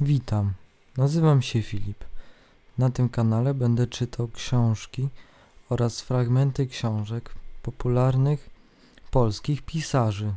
Witam, nazywam się Filip. Na tym kanale będę czytał książki oraz fragmenty książek popularnych polskich pisarzy.